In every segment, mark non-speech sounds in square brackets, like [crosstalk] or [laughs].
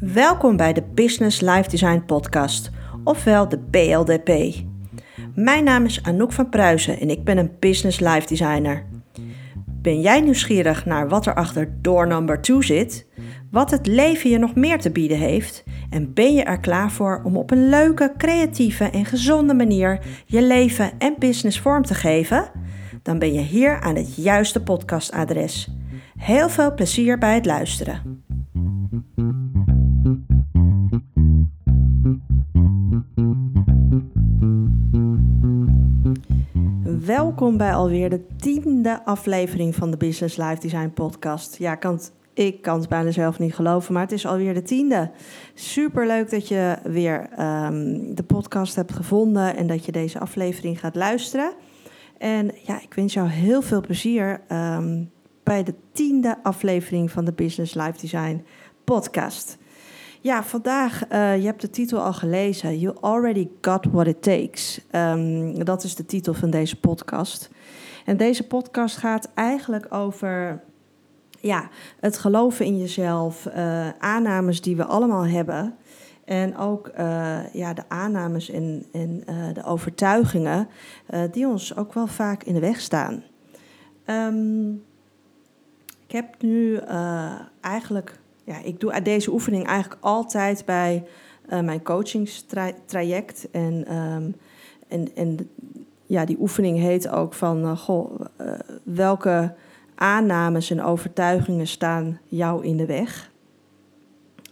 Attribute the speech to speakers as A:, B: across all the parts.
A: Welkom bij de Business Life Design Podcast, ofwel de BLDP. Mijn naam is Anouk van Pruisen en ik ben een Business Life Designer. Ben jij nieuwsgierig naar wat er achter door number 2 zit? Wat het leven je nog meer te bieden heeft? En ben je er klaar voor om op een leuke, creatieve en gezonde manier je leven en business vorm te geven? Dan ben je hier aan het juiste podcastadres. Heel veel plezier bij het luisteren. Welkom bij alweer de tiende aflevering van de Business Life Design Podcast. Ja, ik kan, het, ik kan het bijna zelf niet geloven, maar het is alweer de tiende. Super leuk dat je weer ehm, de podcast hebt gevonden en dat je deze aflevering gaat luisteren. En ja, ik wens jou heel veel plezier ehm, bij de tiende aflevering van de Business Life Design Podcast. Ja, vandaag, uh, je hebt de titel al gelezen. You already got what it takes. Um, dat is de titel van deze podcast. En deze podcast gaat eigenlijk over ja, het geloven in jezelf, uh, aannames die we allemaal hebben. En ook uh, ja, de aannames en, en de overtuigingen die ons ook wel vaak in de weg staan. Um, ik heb nu eigenlijk ja, ik doe deze oefening eigenlijk altijd bij uh, mijn coachingstraject. En, um, en, en ja, die oefening heet ook van, uh, goh, welke aannames en overtuigingen staan jou in de weg?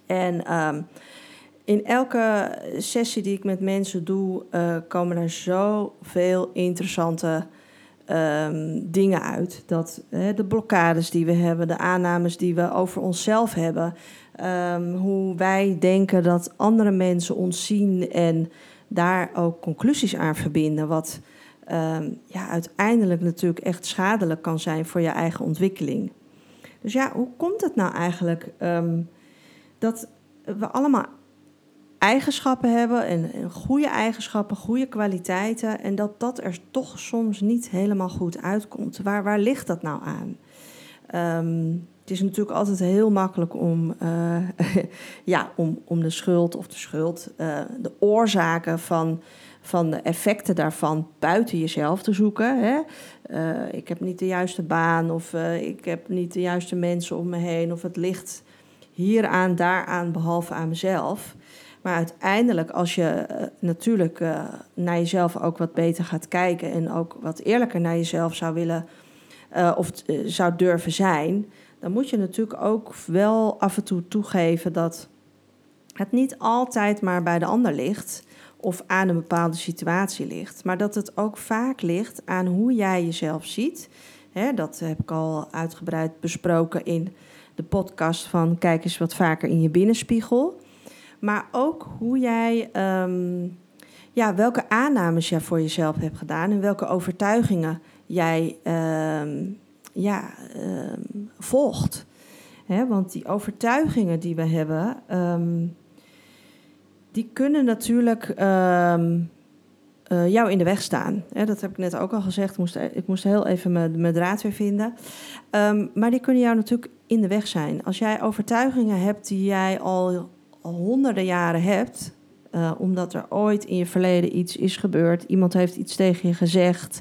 A: En um, in elke sessie die ik met mensen doe, komen er zoveel interessante um, dingen uit. Dat de blokkades die we hebben, de aannames die we over onszelf hebben, um, hoe wij denken dat andere mensen ons zien en daar ook conclusies aan verbinden, wat um, ja, uiteindelijk natuurlijk echt schadelijk kan zijn voor je eigen ontwikkeling. Dus ja, hoe komt het nou eigenlijk dat we allemaal eigenschappen hebben en, goede eigenschappen, goede kwaliteiten en dat dat er toch soms niet helemaal goed uitkomt. Waar, waar ligt dat nou aan? Um, het is natuurlijk altijd heel makkelijk om, uh, [laughs] ja, om, om de schuld of de schuld, uh, de oorzaken van, van de effecten daarvan buiten jezelf te zoeken. Hè? Uh, ik heb niet de juiste baan of ik heb niet de juiste mensen om me heen of het ligt hieraan, daaraan, behalve aan mezelf. Maar uiteindelijk, als je uh, natuurlijk uh, naar jezelf ook wat beter gaat kijken en ook wat eerlijker naar jezelf zou willen uh, of zou durven zijn, dan moet je natuurlijk ook wel af en toe toegeven dat het niet altijd maar bij de ander ligt of aan een bepaalde situatie ligt, maar dat het ook vaak ligt aan hoe jij jezelf ziet. Dat heb ik al uitgebreid besproken in de podcast van Kijk eens wat vaker in je binnenspiegel maar ook hoe jij, um, ja, welke aannames jij voor jezelf hebt gedaan en welke overtuigingen jij um, ja, um, volgt. Want die overtuigingen die we hebben, die kunnen natuurlijk uh, jou in de weg staan. Dat heb ik net ook al gezegd. Ik moest, ik moest heel even mijn draad weer vinden. maar die kunnen jou natuurlijk in de weg zijn. Als jij overtuigingen hebt die jij al al honderden jaren hebt, uh, omdat er ooit in je verleden iets is gebeurd, iemand heeft iets tegen je gezegd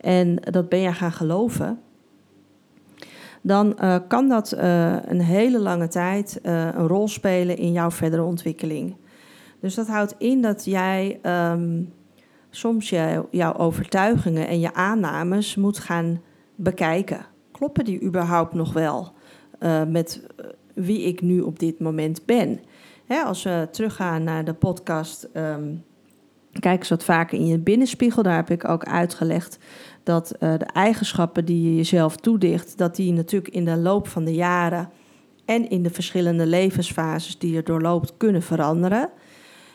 A: en dat ben je gaan geloven, dan uh, kan dat uh, een hele lange tijd een rol spelen in jouw verdere ontwikkeling. Dus dat houdt in dat jij um, soms je, jouw overtuigingen en je aannames moet gaan bekijken. Kloppen die überhaupt nog wel met wie ik nu op dit moment ben? Hè, als we teruggaan naar de podcast, um, kijk eens wat vaker in je binnenspiegel. Daar heb ik ook uitgelegd dat uh, de eigenschappen die je jezelf toedicht, dat die natuurlijk in de loop van de jaren en in de verschillende levensfases die je doorloopt kunnen veranderen.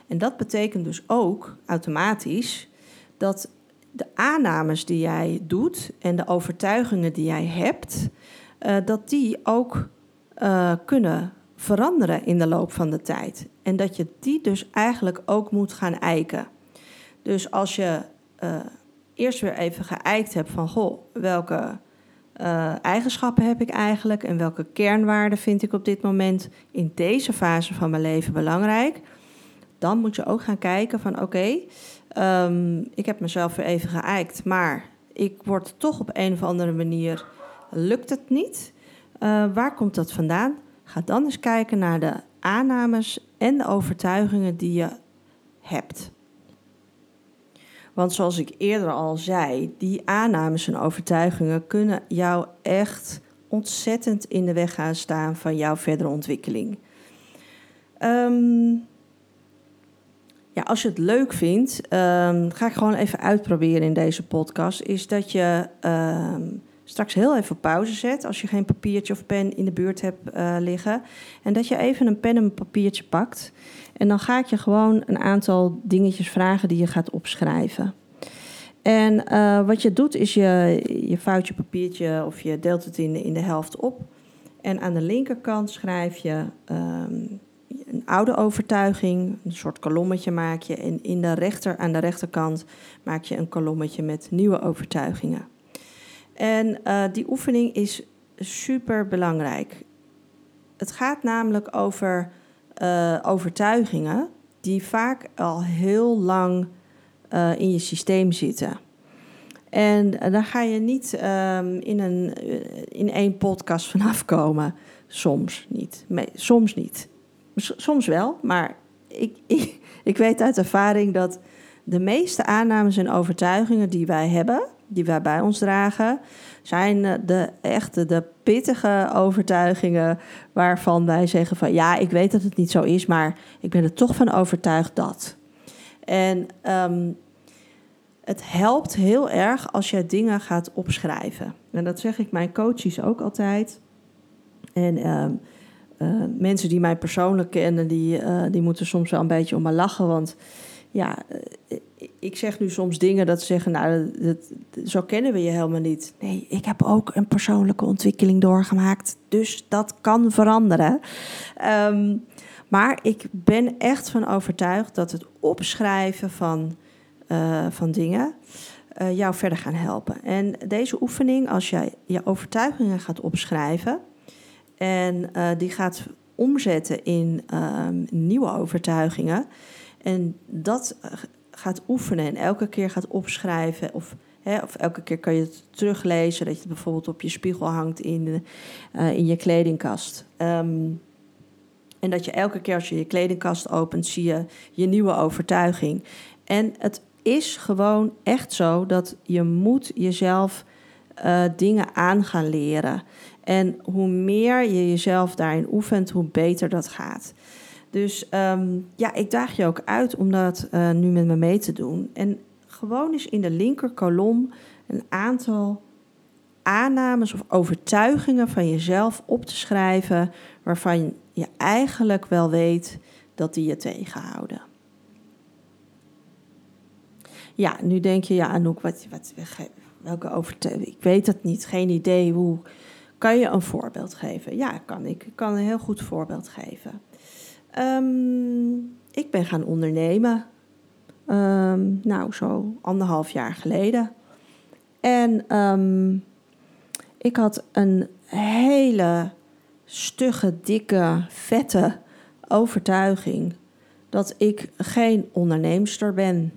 A: En dat betekent dus ook automatisch dat de aannames die jij doet en de overtuigingen die jij hebt, uh, dat die ook uh, kunnen veranderen in de loop van de tijd. En dat je die dus eigenlijk ook moet gaan eiken. Dus als je uh, eerst weer even geëikt hebt van, goh, welke uh, eigenschappen heb ik eigenlijk en welke kernwaarden vind ik op dit moment in deze fase van mijn leven belangrijk. Dan moet je ook gaan kijken van oké, ehm, ik heb mezelf weer even geëikt, maar ik word toch op een of andere manier, lukt het niet. Uh, waar komt dat vandaan? Ga dan eens kijken naar de aannames en de overtuigingen die je hebt. Want zoals ik eerder al zei, die aannames en overtuigingen kunnen jou echt ontzettend in de weg gaan staan van jouw verdere ontwikkeling. Um, ja, als je het leuk vindt, um, ga ik gewoon even uitproberen in deze podcast. Is dat je um, straks heel even pauze zet als je geen papiertje of pen in de buurt hebt uh, liggen. En dat je even een pen en een papiertje pakt. En dan ga ik je gewoon een aantal dingetjes vragen die je gaat opschrijven. En uh, wat je doet is je, je vouwt je papiertje of je deelt het in, in de helft op. En aan de linkerkant schrijf je um, een oude overtuiging, een soort kolommetje maak je. En in de rechter, aan de rechterkant maak je een kolommetje met nieuwe overtuigingen. En uh, die oefening is super belangrijk. Het gaat namelijk over uh, overtuigingen die vaak al heel lang uh, in je systeem zitten. En daar ga je niet um, in, een, in één podcast vanaf komen. Soms niet. Soms niet. Soms wel, maar ik, ik, [laughs] ik weet uit ervaring dat de meeste aannames en overtuigingen die wij hebben, die wij bij ons dragen, zijn de echte, de pittige overtuigingen waarvan wij zeggen van ja, ik weet dat het niet zo is, maar ik ben er toch van overtuigd dat. En um, het helpt heel erg als je dingen gaat opschrijven. En dat zeg ik mijn coaches ook altijd. En um, uh, mensen die mij persoonlijk kennen, die, uh, die moeten soms wel een beetje om me lachen. Want ja, ik zeg nu soms dingen dat ze zeggen, nou, dat, zo kennen we je helemaal niet. Nee, ik heb ook een persoonlijke ontwikkeling doorgemaakt, dus dat kan veranderen. Um, maar ik ben echt van overtuigd dat het opschrijven van, uh, van dingen uh, jou verder gaan helpen. En deze oefening, als jij je overtuigingen gaat opschrijven en uh, die gaat omzetten in nieuwe overtuigingen. En dat gaat oefenen en elke keer gaat opschrijven. Of, of elke keer kan je het teruglezen. Dat je het bijvoorbeeld op je spiegel hangt in, uh, in je kledingkast. Um, en dat je elke keer als je je kledingkast opent, zie je je nieuwe overtuiging. En het is gewoon echt zo dat je moet jezelf uh, dingen aan gaan leren. En hoe meer je jezelf daarin oefent, hoe beter dat gaat. Dus um, ja, ik daag je ook uit om dat uh, nu met me mee te doen. En gewoon eens in de linker kolom een aantal aannames of overtuigingen van jezelf op te schrijven, waarvan je eigenlijk wel weet dat die je tegenhouden. Ja, nu denk je, ja, Anouk, wat, wat, welke overtuiging? Ik weet het niet, geen idee. Hoe kan je een voorbeeld geven? Ja, kan ik. Ik kan een heel goed voorbeeld geven. Um, ik ben gaan ondernemen. Um, nou, zo anderhalf jaar geleden. En um, ik had een hele stugge, dikke, vette overtuiging dat ik geen onderneemster ben.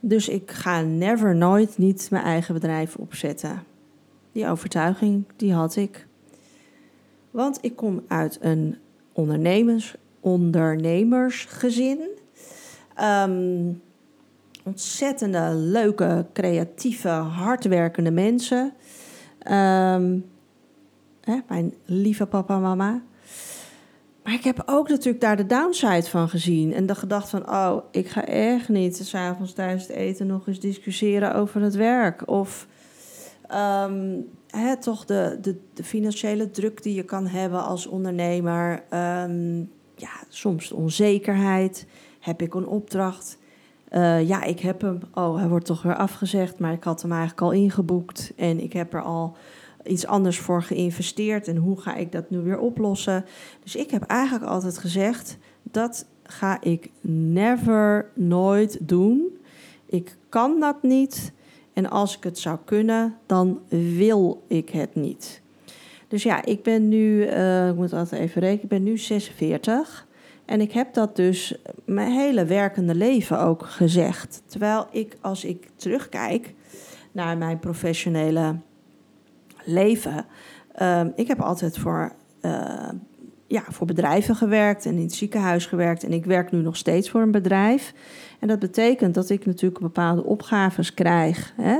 A: Dus ik ga never, nooit niet mijn eigen bedrijf opzetten. Die overtuiging, die had ik. Want ik kom uit een ondernemers, ondernemersgezin. Um, ontzettende leuke, creatieve, hardwerkende mensen. Um, hè, mijn lieve papa en mama. Maar ik heb ook natuurlijk daar de downside van gezien. En de gedachte van, oh, ik ga echt niet s'avonds tijdens het eten nog eens discussiëren over het werk. Of um, toch de, de, de, financiële druk die je kan hebben als ondernemer. Um, ja, soms de onzekerheid. Heb ik een opdracht? Uh, ja, ik heb hem. Oh, hij wordt toch weer afgezegd. Maar ik had hem eigenlijk al ingeboekt. En ik heb er al iets anders voor geïnvesteerd. En hoe ga ik dat nu weer oplossen? Dus ik heb eigenlijk altijd gezegd: dat ga ik never, nooit doen. Ik kan dat niet. En als ik het zou kunnen, dan wil ik het niet. Dus ja, ik ben nu, uh, ik moet altijd even rekenen, ik ben nu 46. En ik heb dat dus mijn hele werkende leven ook gezegd. Terwijl ik, als ik terugkijk naar mijn professionele leven, uh, ik heb altijd voor, uh, ja, voor bedrijven gewerkt en in het ziekenhuis gewerkt. En ik werk nu nog steeds voor een bedrijf. En dat betekent dat ik natuurlijk bepaalde opgaves krijg. Hè?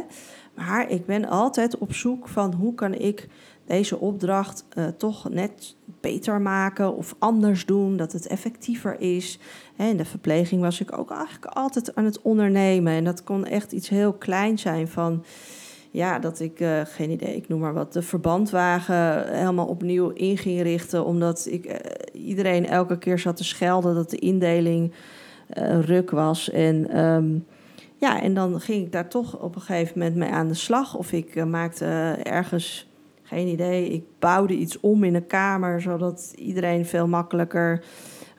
A: Maar ik ben altijd op zoek van hoe kan ik deze opdracht uh, toch net beter maken of anders doen, dat het effectiever is. In de verpleging was ik ook eigenlijk altijd aan het ondernemen. En dat kon echt iets heel klein zijn van, ja, dat ik, uh, geen idee, ik noem maar wat, de verbandwagen helemaal opnieuw in ging richten. Omdat ik, uh, iedereen elke keer zat te schelden dat de indeling ruk was. En... Um, ja, en dan ging ik daar toch op een gegeven moment mee aan de slag. Of ik maakte ergens geen idee. Ik bouwde iets om in een kamer, zodat iedereen veel makkelijker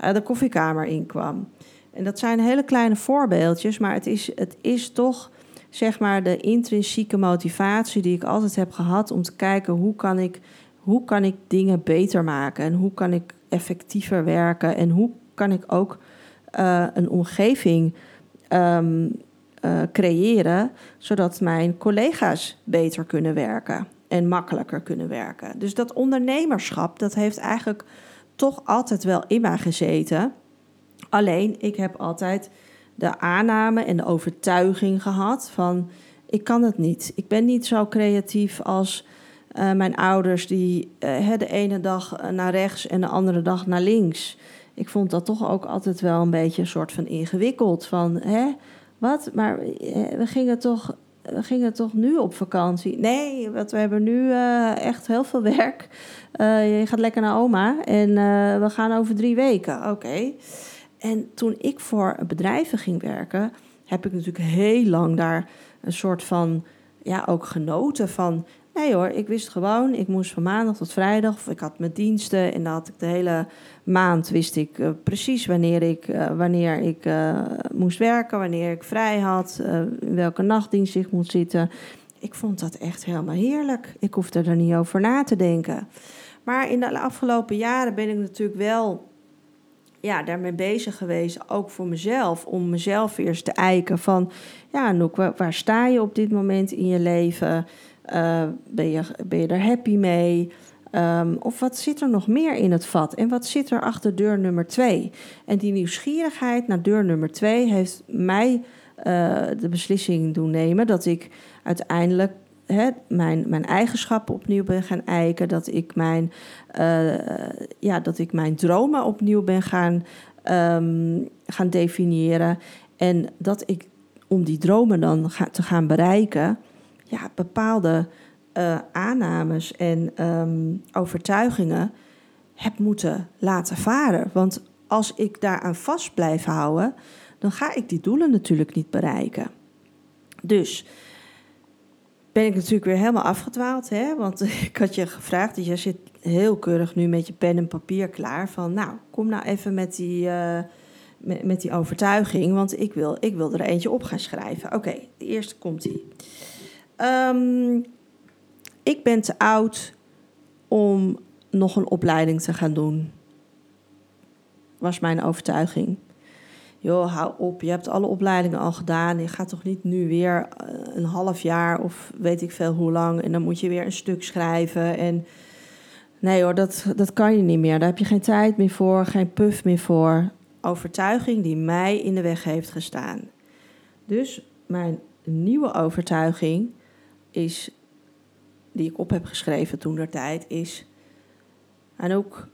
A: uh, de koffiekamer inkwam. En dat zijn hele kleine voorbeeldjes, maar het is, het is toch zeg maar de intrinsieke motivatie die ik altijd heb gehad om te kijken hoe kan ik, hoe kan ik dingen beter maken en hoe kan ik effectiever werken en hoe kan ik ook uh, een omgeving um, uh, creëren zodat mijn collega's beter kunnen werken en makkelijker kunnen werken. Dus dat ondernemerschap, dat heeft eigenlijk toch altijd wel in mij gezeten. Alleen, ik heb altijd de aanname en de overtuiging gehad van... ik kan het niet. Ik ben niet zo creatief als uh, mijn ouders... die uh, de ene dag naar rechts en de andere dag naar links. Ik vond dat toch ook altijd wel een beetje een soort van ingewikkeld. Van, hè, wat? Maar eh, we gingen toch we gingen toch nu op vakantie? Nee, want we hebben nu echt heel veel werk. Je gaat lekker naar oma en we gaan over drie weken. Oké. En toen ik voor bedrijven ging werken, heb ik natuurlijk heel lang daar een soort van, ja, ook genoten van Nee hoor, ik wist gewoon, ik moest van maandag tot vrijdag, of ik had mijn diensten en dan had ik de hele maand wist ik uh, precies wanneer ik, uh, wanneer ik uh, moest werken, wanneer ik vrij had, in welke nachtdienst ik moet zitten. Ik vond dat echt helemaal heerlijk. Ik hoefde er niet over na te denken. Maar in de afgelopen jaren ben ik natuurlijk wel ja, daarmee bezig geweest, ook voor mezelf, om mezelf eerst te eiken van, ja, Noek, waar, waar sta je op dit moment in je leven? Uh, ben, je, ben je er happy mee? Um, of wat zit er nog meer in het vat? En wat zit er achter deur nummer twee? En die nieuwsgierigheid naar deur nummer twee heeft mij uh, de beslissing doen nemen dat ik uiteindelijk mijn, mijn eigenschappen opnieuw ben gaan eiken. Dat ik mijn, uh, ja, dat ik mijn dromen opnieuw ben gaan, um, gaan definiëren. En dat ik om die dromen dan te gaan bereiken ja, bepaalde uh, aannames en um, overtuigingen heb moeten laten varen. Want als ik daaraan vast blijf houden, dan ga ik die doelen natuurlijk niet bereiken. Dus ben ik natuurlijk weer helemaal afgedwaald. Hè? Want [laughs] ik had je gevraagd, dus jij zit heel keurig nu met je pen en papier klaar. Van nou, kom nou even met die, uh, met, die overtuiging, want ik wil, ik wil er eentje op gaan schrijven. Oké, okay, de eerste komt die. Um, ik ben te oud om nog een opleiding te gaan doen. Was mijn overtuiging. Joh, hou op, je hebt alle opleidingen al gedaan. Je gaat toch niet nu weer eh, een half jaar of weet ik veel hoe lang. En dan moet je weer een stuk schrijven. En nee hoor, dat, dat kan je niet meer. Daar heb je geen tijd meer voor, geen puff meer voor. Overtuiging die mij in de weg heeft gestaan. Dus mijn nieuwe overtuiging is, die ik op heb geschreven toen der tijd, is. En ook,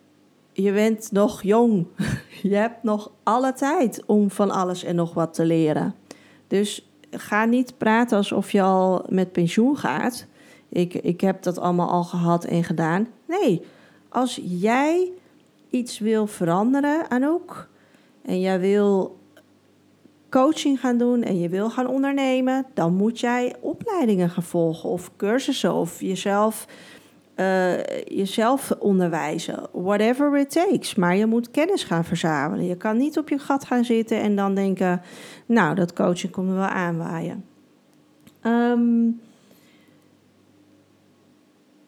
A: je bent nog jong. [laughs] Je hebt nog alle tijd om van alles en nog wat te leren. Dus ga niet praten alsof je al met pensioen gaat. Ik, ik heb dat allemaal al gehad en gedaan. Nee, als jij iets wil veranderen, Anouk, en jij wil coaching gaan doen en je wil gaan ondernemen, dan moet jij opleidingen gaan volgen of cursussen of jezelf, uh, jezelf onderwijzen. Whatever it takes. Maar je moet kennis gaan verzamelen. Je kan niet op je gat gaan zitten en dan denken: Nou, dat coaching komt me wel aanwaaien. Ehm,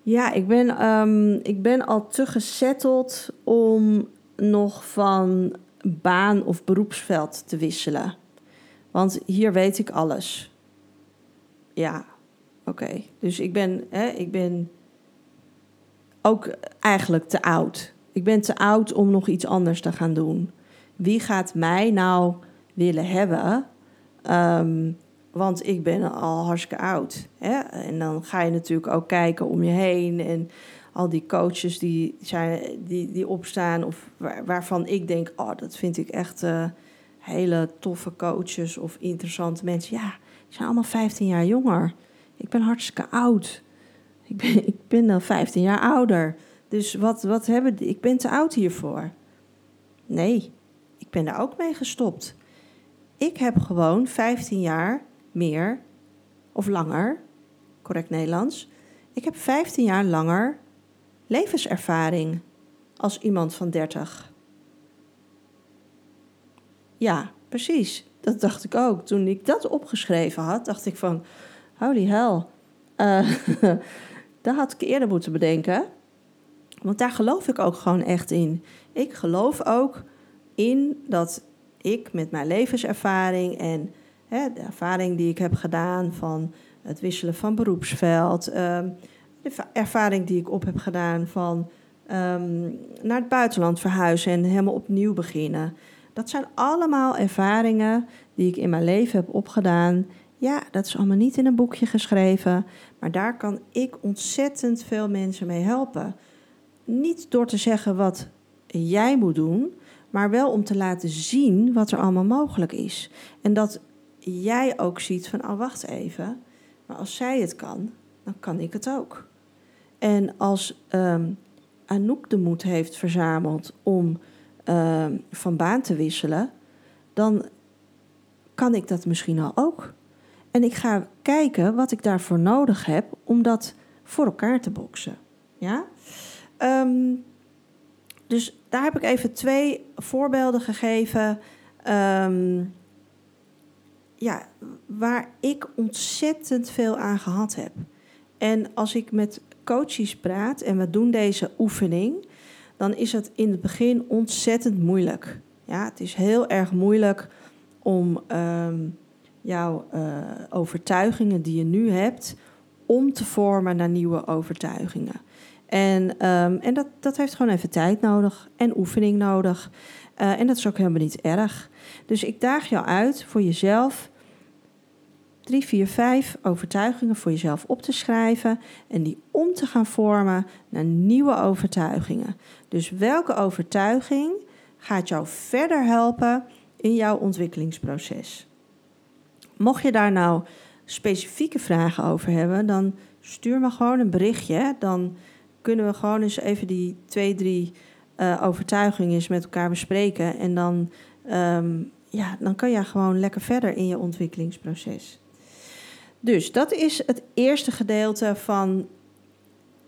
A: ja, ik ben, ehm, ik ben al te gezetteld om nog van baan of beroepsveld te wisselen. Want hier weet ik alles. Ja, oké. Dus ik ben, hè, ik ben ook eigenlijk te oud. Ik ben te oud om nog iets anders te gaan doen. Wie gaat mij nou willen hebben? Ehm, want ik ben al hartstikke oud. Hè? En dan ga je natuurlijk ook kijken om je heen. En al die coaches die, zijn, die, die opstaan, of waarvan ik denk: oh, dat vind ik echt uh, hele toffe coaches of interessante mensen. Ja, die zijn allemaal 15 jaar jonger. Ik ben hartstikke oud. Ik ben, ben dan 15 jaar ouder. Dus wat, wat hebben die? Ik ben te oud hiervoor. Nee, ik ben daar ook mee gestopt. Ik heb gewoon 15 jaar meer of langer, correct Nederlands. Ik heb 15 jaar langer levenservaring als iemand van 30. Ja, precies. Dat dacht ik ook. Toen ik dat opgeschreven had, dacht ik van, holy hell. Uh, [laughs] dat had ik eerder moeten bedenken. Want daar geloof ik ook gewoon echt in. Ik geloof ook in dat ik met mijn levenservaring en hè, de ervaring die ik heb gedaan van het wisselen van beroepsveld, ehm, de ervaring die ik op heb gedaan van ehm, naar het buitenland verhuizen en helemaal opnieuw beginnen. Dat zijn allemaal ervaringen die ik in mijn leven heb opgedaan. Ja, dat is allemaal niet in een boekje geschreven, maar daar kan ik ontzettend veel mensen mee helpen. Niet door te zeggen wat jij moet doen, maar wel om te laten zien wat er allemaal mogelijk is. En dat jij ook ziet van, oh wacht even, maar als zij het kan, dan kan ik het ook. En als um, Anouk de moed heeft verzameld om um, van baan te wisselen, dan kan ik dat misschien al ook. En ik ga kijken wat ik daarvoor nodig heb om dat voor elkaar te boksen. Ja? Um, dus daar heb ik even twee voorbeelden gegeven. Um, ja, waar ik ontzettend veel aan gehad heb. En als ik met coaches praat en we doen deze oefening, dan is het in het begin ontzettend moeilijk. Ja, het is heel erg moeilijk om um, jouw uh, overtuigingen die je nu hebt, om te vormen naar nieuwe overtuigingen. En, um, en dat, dat heeft gewoon even tijd nodig en oefening nodig. Uh, en dat is ook helemaal niet erg. Dus ik daag jou uit voor jezelf drie, vier, vijf overtuigingen voor jezelf op te schrijven en die om te gaan vormen naar nieuwe overtuigingen. Dus welke overtuiging gaat jou verder helpen in jouw ontwikkelingsproces? Mocht je daar nou specifieke vragen over hebben, dan stuur me gewoon een berichtje. Dan kunnen we gewoon eens even die twee, drie uh, overtuigingen met elkaar bespreken. En dan, um, ja, dan kan je gewoon lekker verder in je ontwikkelingsproces. Dus dat is het eerste gedeelte van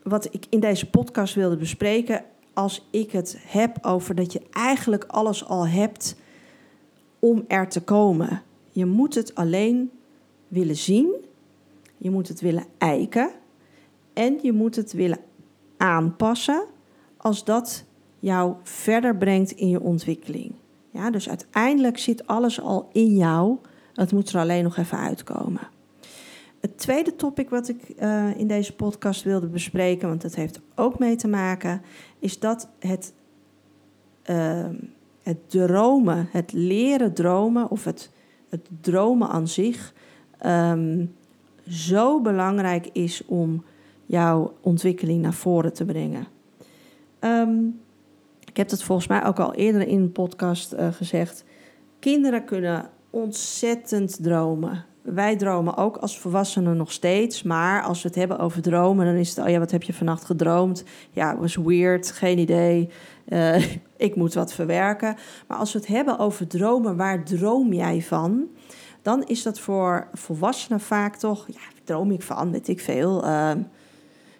A: wat ik in deze podcast wilde bespreken. Als ik het heb over dat je eigenlijk alles al hebt om er te komen. Je moet het alleen willen zien, je moet het willen eiken en je moet het willen aanpassen als dat jou verder brengt in je ontwikkeling. Ja, dus uiteindelijk zit alles al in jou. Het moet er alleen nog even uitkomen. Het tweede topic wat ik uh, in deze podcast wilde bespreken, want dat heeft ook mee te maken, is dat het, uh, het dromen, het leren dromen of het, het dromen aan zich um, zo belangrijk is om jouw ontwikkeling naar voren te brengen. Um, ik heb het volgens mij ook al eerder in een podcast uh, gezegd. Kinderen kunnen ontzettend dromen. Wij dromen ook als volwassenen nog steeds. Maar als we het hebben over dromen, dan is het... oh ja, wat heb je vannacht gedroomd? Ja, was weird, geen idee. Uh, [laughs] ik moet wat verwerken. Maar als we het hebben over dromen, waar droom jij van? Dan is dat voor volwassenen vaak toch... ja, droom ik van, weet ik veel... Uh,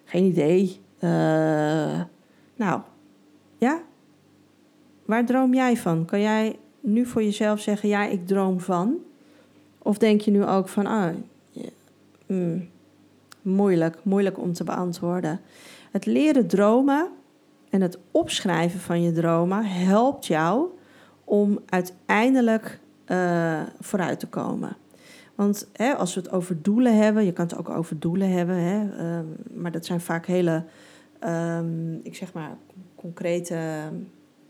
A: geen idee. Uh, nou, ja. Waar droom jij van? Kan jij nu voor jezelf zeggen, ja, ik droom van? Of denk je nu ook van, ah, mm, moeilijk, moeilijk om te beantwoorden. Het leren dromen en het opschrijven van je dromen helpt jou om uiteindelijk uh, vooruit te komen. Want hè, als we het over doelen hebben, je kan het ook over doelen hebben, hè, uh, maar dat zijn vaak hele, um, ik zeg maar, concrete,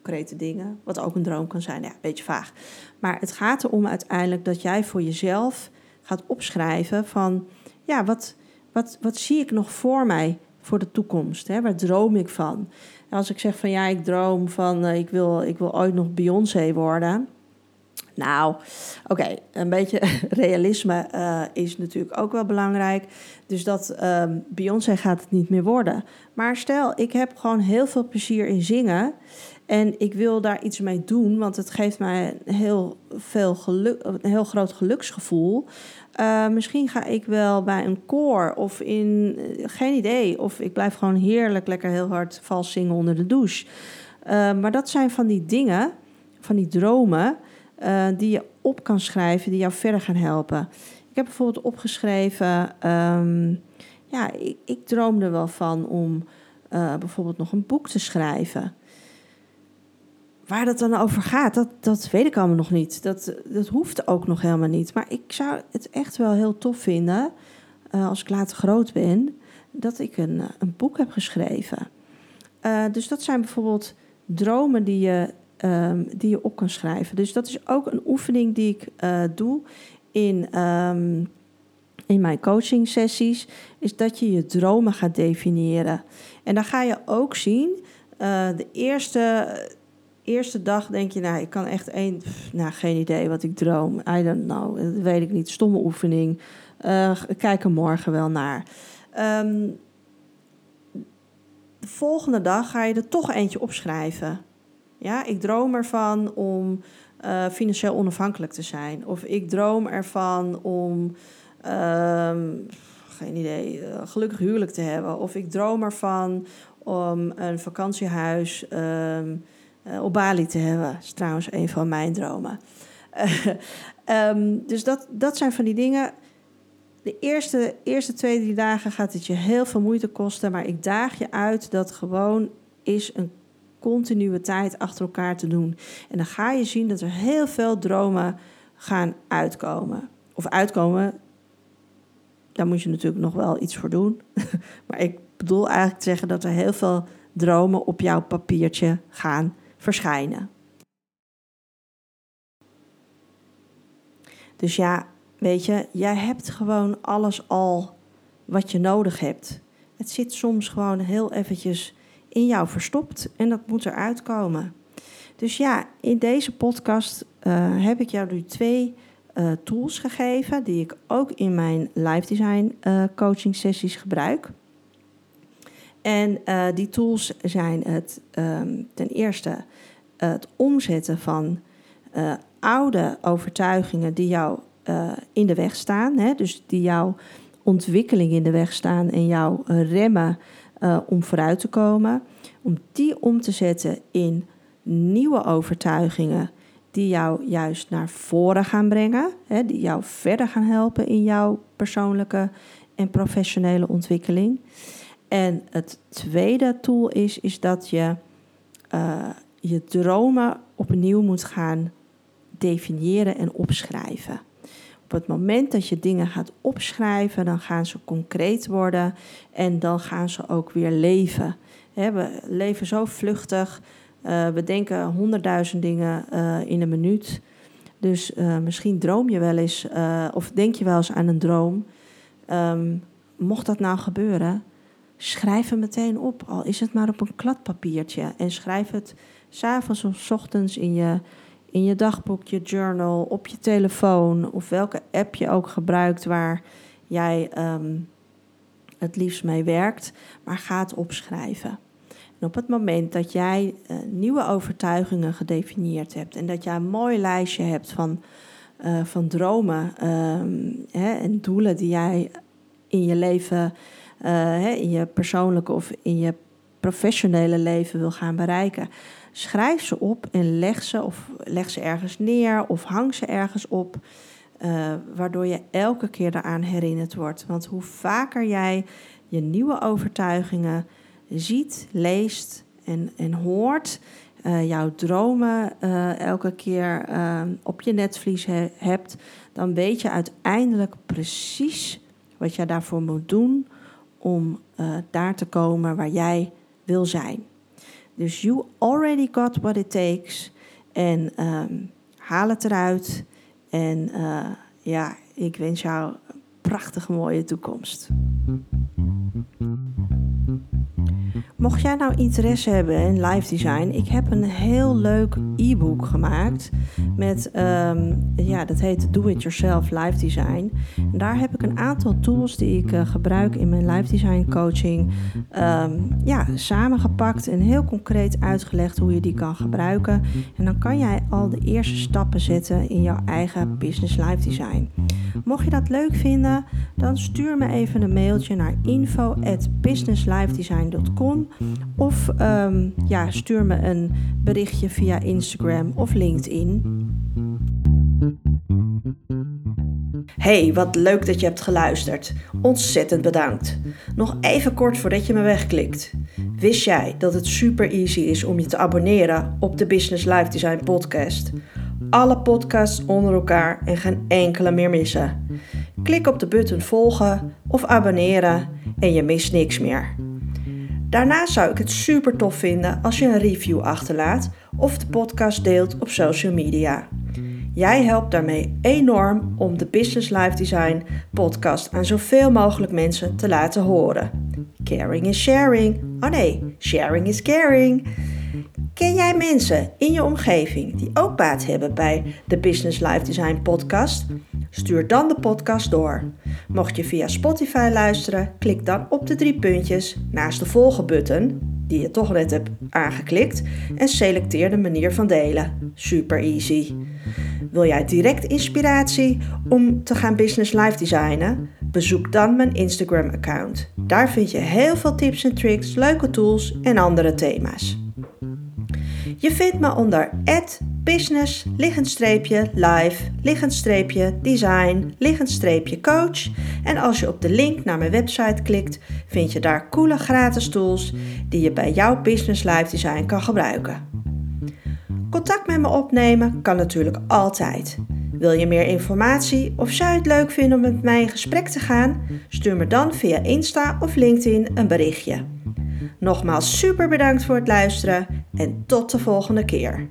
A: concrete dingen. Wat ook een droom kan zijn, ja, een beetje vaag. Maar het gaat erom uiteindelijk dat jij voor jezelf gaat opschrijven van, ja, wat, wat, wat zie ik nog voor mij voor de toekomst? Hè? Waar droom ik van? als ik zeg van ja, ik droom van uh, ik, wil, ik wil ooit nog Beyoncé worden. Nou, oké, een beetje [laughs] realisme uh, is natuurlijk ook wel belangrijk. Dus dat um, Beyoncé gaat het niet meer worden. Maar stel, ik heb gewoon heel veel plezier in zingen. En ik wil daar iets mee doen, want het geeft mij heel, veel geluk, een heel groot geluksgevoel. Uh, misschien ga ik wel bij een koor of in, uh, geen idee. Of ik blijf gewoon heerlijk lekker heel hard vals zingen onder de douche. Uh, maar dat zijn van die dingen, van die dromen, die je op kan schrijven, die jou verder gaan helpen. Ik heb bijvoorbeeld opgeschreven, um, ja, ik, ik droomde wel van om bijvoorbeeld nog een boek te schrijven. Waar dat dan over gaat, dat, dat weet ik allemaal nog niet. Dat, dat hoeft ook nog helemaal niet. Maar ik zou het echt wel heel tof vinden, uh, als ik later groot ben, dat ik een, een boek heb geschreven. Uh, dus dat zijn bijvoorbeeld dromen die je, um, die je op kan schrijven. Dus dat is ook een oefening die ik doe in, um, in mijn coaching sessies, is dat je je dromen gaat definiëren. En dan ga je ook zien, de eerste eerste dag denk je, nou, ik kan echt één, nou, geen idee wat ik droom. I don't know, dat weet ik niet. Stomme oefening. Uh, kijk er morgen wel naar. Um, de volgende dag ga je er toch eentje opschrijven. Ja, ik droom ervan om uh, financieel onafhankelijk te zijn. Of ik droom ervan om, um, geen idee, uh, gelukkig huwelijk te hebben. Of ik droom ervan om een vakantiehuis... Um, uh, op Bali te hebben. Dat is trouwens een van mijn dromen. Uh, um, [laughs] dus dat, dat zijn van die dingen. De eerste, eerste twee, drie dagen gaat het je heel veel moeite kosten. Maar ik daag je uit dat gewoon is een continue tijd achter elkaar te doen. En dan ga je zien dat er heel veel dromen gaan uitkomen. Of uitkomen, daar moet je natuurlijk nog wel iets voor doen. [laughs] maar ik bedoel eigenlijk te zeggen dat er heel veel dromen op jouw papiertje gaan verschijnen. Dus ja, weet je, jij hebt gewoon alles al wat je nodig hebt. Het zit soms gewoon heel eventjes in jou verstopt en dat moet eruit komen. Dus ja, in deze podcast uh, heb ik jou nu twee uh, tools gegeven die ik ook in mijn live design uh, coaching sessies gebruik. En uh, die tools zijn het um, ten eerste het omzetten van uh, oude overtuigingen die jou uh, in de weg staan, hè, dus die jouw ontwikkeling in de weg staan en jou remmen om vooruit te komen, om die om te zetten in nieuwe overtuigingen die jou juist naar voren gaan brengen, hè, die jou verder gaan helpen in jouw persoonlijke en professionele ontwikkeling. En het tweede tool is, is dat je uh, je dromen opnieuw moet gaan definiëren en opschrijven. Op het moment dat je dingen gaat opschrijven, dan gaan ze concreet worden en dan gaan ze ook weer leven. we leven zo vluchtig. Uh, we denken honderdduizend dingen uh, in een minuut. Dus misschien droom je wel eens, of denk je wel eens aan een droom. Um, mocht dat nou gebeuren, schrijf hem meteen op. Al is het maar op een kladpapiertje. En schrijf het s'avonds of s ochtends in je, in je dagboek, je journal, op je telefoon. Of welke app je ook gebruikt waar jij um, het liefst mee werkt. Maar ga het opschrijven. En op het moment dat jij uh, nieuwe overtuigingen gedefinieerd hebt en dat jij een mooi lijstje hebt van, uh, van dromen um, hè, en doelen die jij in je leven uh, in je persoonlijke of in je professionele leven wil gaan bereiken. Schrijf ze op en leg ze of leg ze ergens neer of hang ze ergens op. uh, waardoor je elke keer eraan herinnerd wordt. Want hoe vaker jij je nieuwe overtuigingen ziet, leest en, en hoort, uh, jouw dromen elke keer op je netvlies he hebt, dan weet je uiteindelijk precies wat je daarvoor moet doen om daar te komen waar jij wil zijn. Dus you already got what it takes. En um, haal het eruit. En uh, ja, ik wens jou een prachtige mooie toekomst. Mocht jij nou interesse hebben in live design, ik heb een heel leuk e-book gemaakt met, um, ja, dat heet Do It Yourself Live Design. En daar heb ik een aantal tools die ik uh, gebruik in mijn live design coaching, um, ja, samengepakt en heel concreet uitgelegd hoe je die kan gebruiken. En dan kan jij al de eerste stappen zetten in jouw eigen business live design. Mocht je dat leuk vinden, dan stuur me even een mailtje naar info@businesslifedesign.com of um, ja, stuur me een berichtje via Instagram of LinkedIn. Hey, wat leuk dat je hebt geluisterd. Ontzettend bedankt. Nog even kort voordat je me wegklikt. Wist jij dat het super easy is om je te abonneren op de Business Life Design podcast? Alle podcasts onder elkaar en geen enkele meer missen. Klik op de button volgen of abonneren en je mist niks meer. Daarnaast zou ik het super tof vinden als je een review achterlaat of de podcast deelt op social media. Jij helpt daarmee enorm om de Business Life Design podcast aan zoveel mogelijk mensen te laten horen. Caring is sharing. Oh nee, sharing is caring. Ken jij mensen in je omgeving die ook baat hebben bij de Business Life Design podcast? Stuur dan de podcast door. Mocht je via Spotify luisteren, klik dan op de drie puntjes naast de volgen button, die je toch net hebt aangeklikt, en selecteer de manier van delen. Super easy. Wil jij direct inspiratie om te gaan business life designen? Bezoek dan mijn Instagram account. Daar vind je heel veel tips en tricks, leuke tools en andere thema's. Je vindt me onder business, live, design, coach. En als je op de link naar mijn website klikt, vind je daar coole gratis tools die je bij jouw business live design kan gebruiken. Contact met me opnemen kan natuurlijk altijd. Wil je meer informatie of zou je het leuk vinden om met mij in gesprek te gaan? Stuur me dan via Insta of LinkedIn een berichtje. Nogmaals super bedankt voor het luisteren en tot de volgende keer.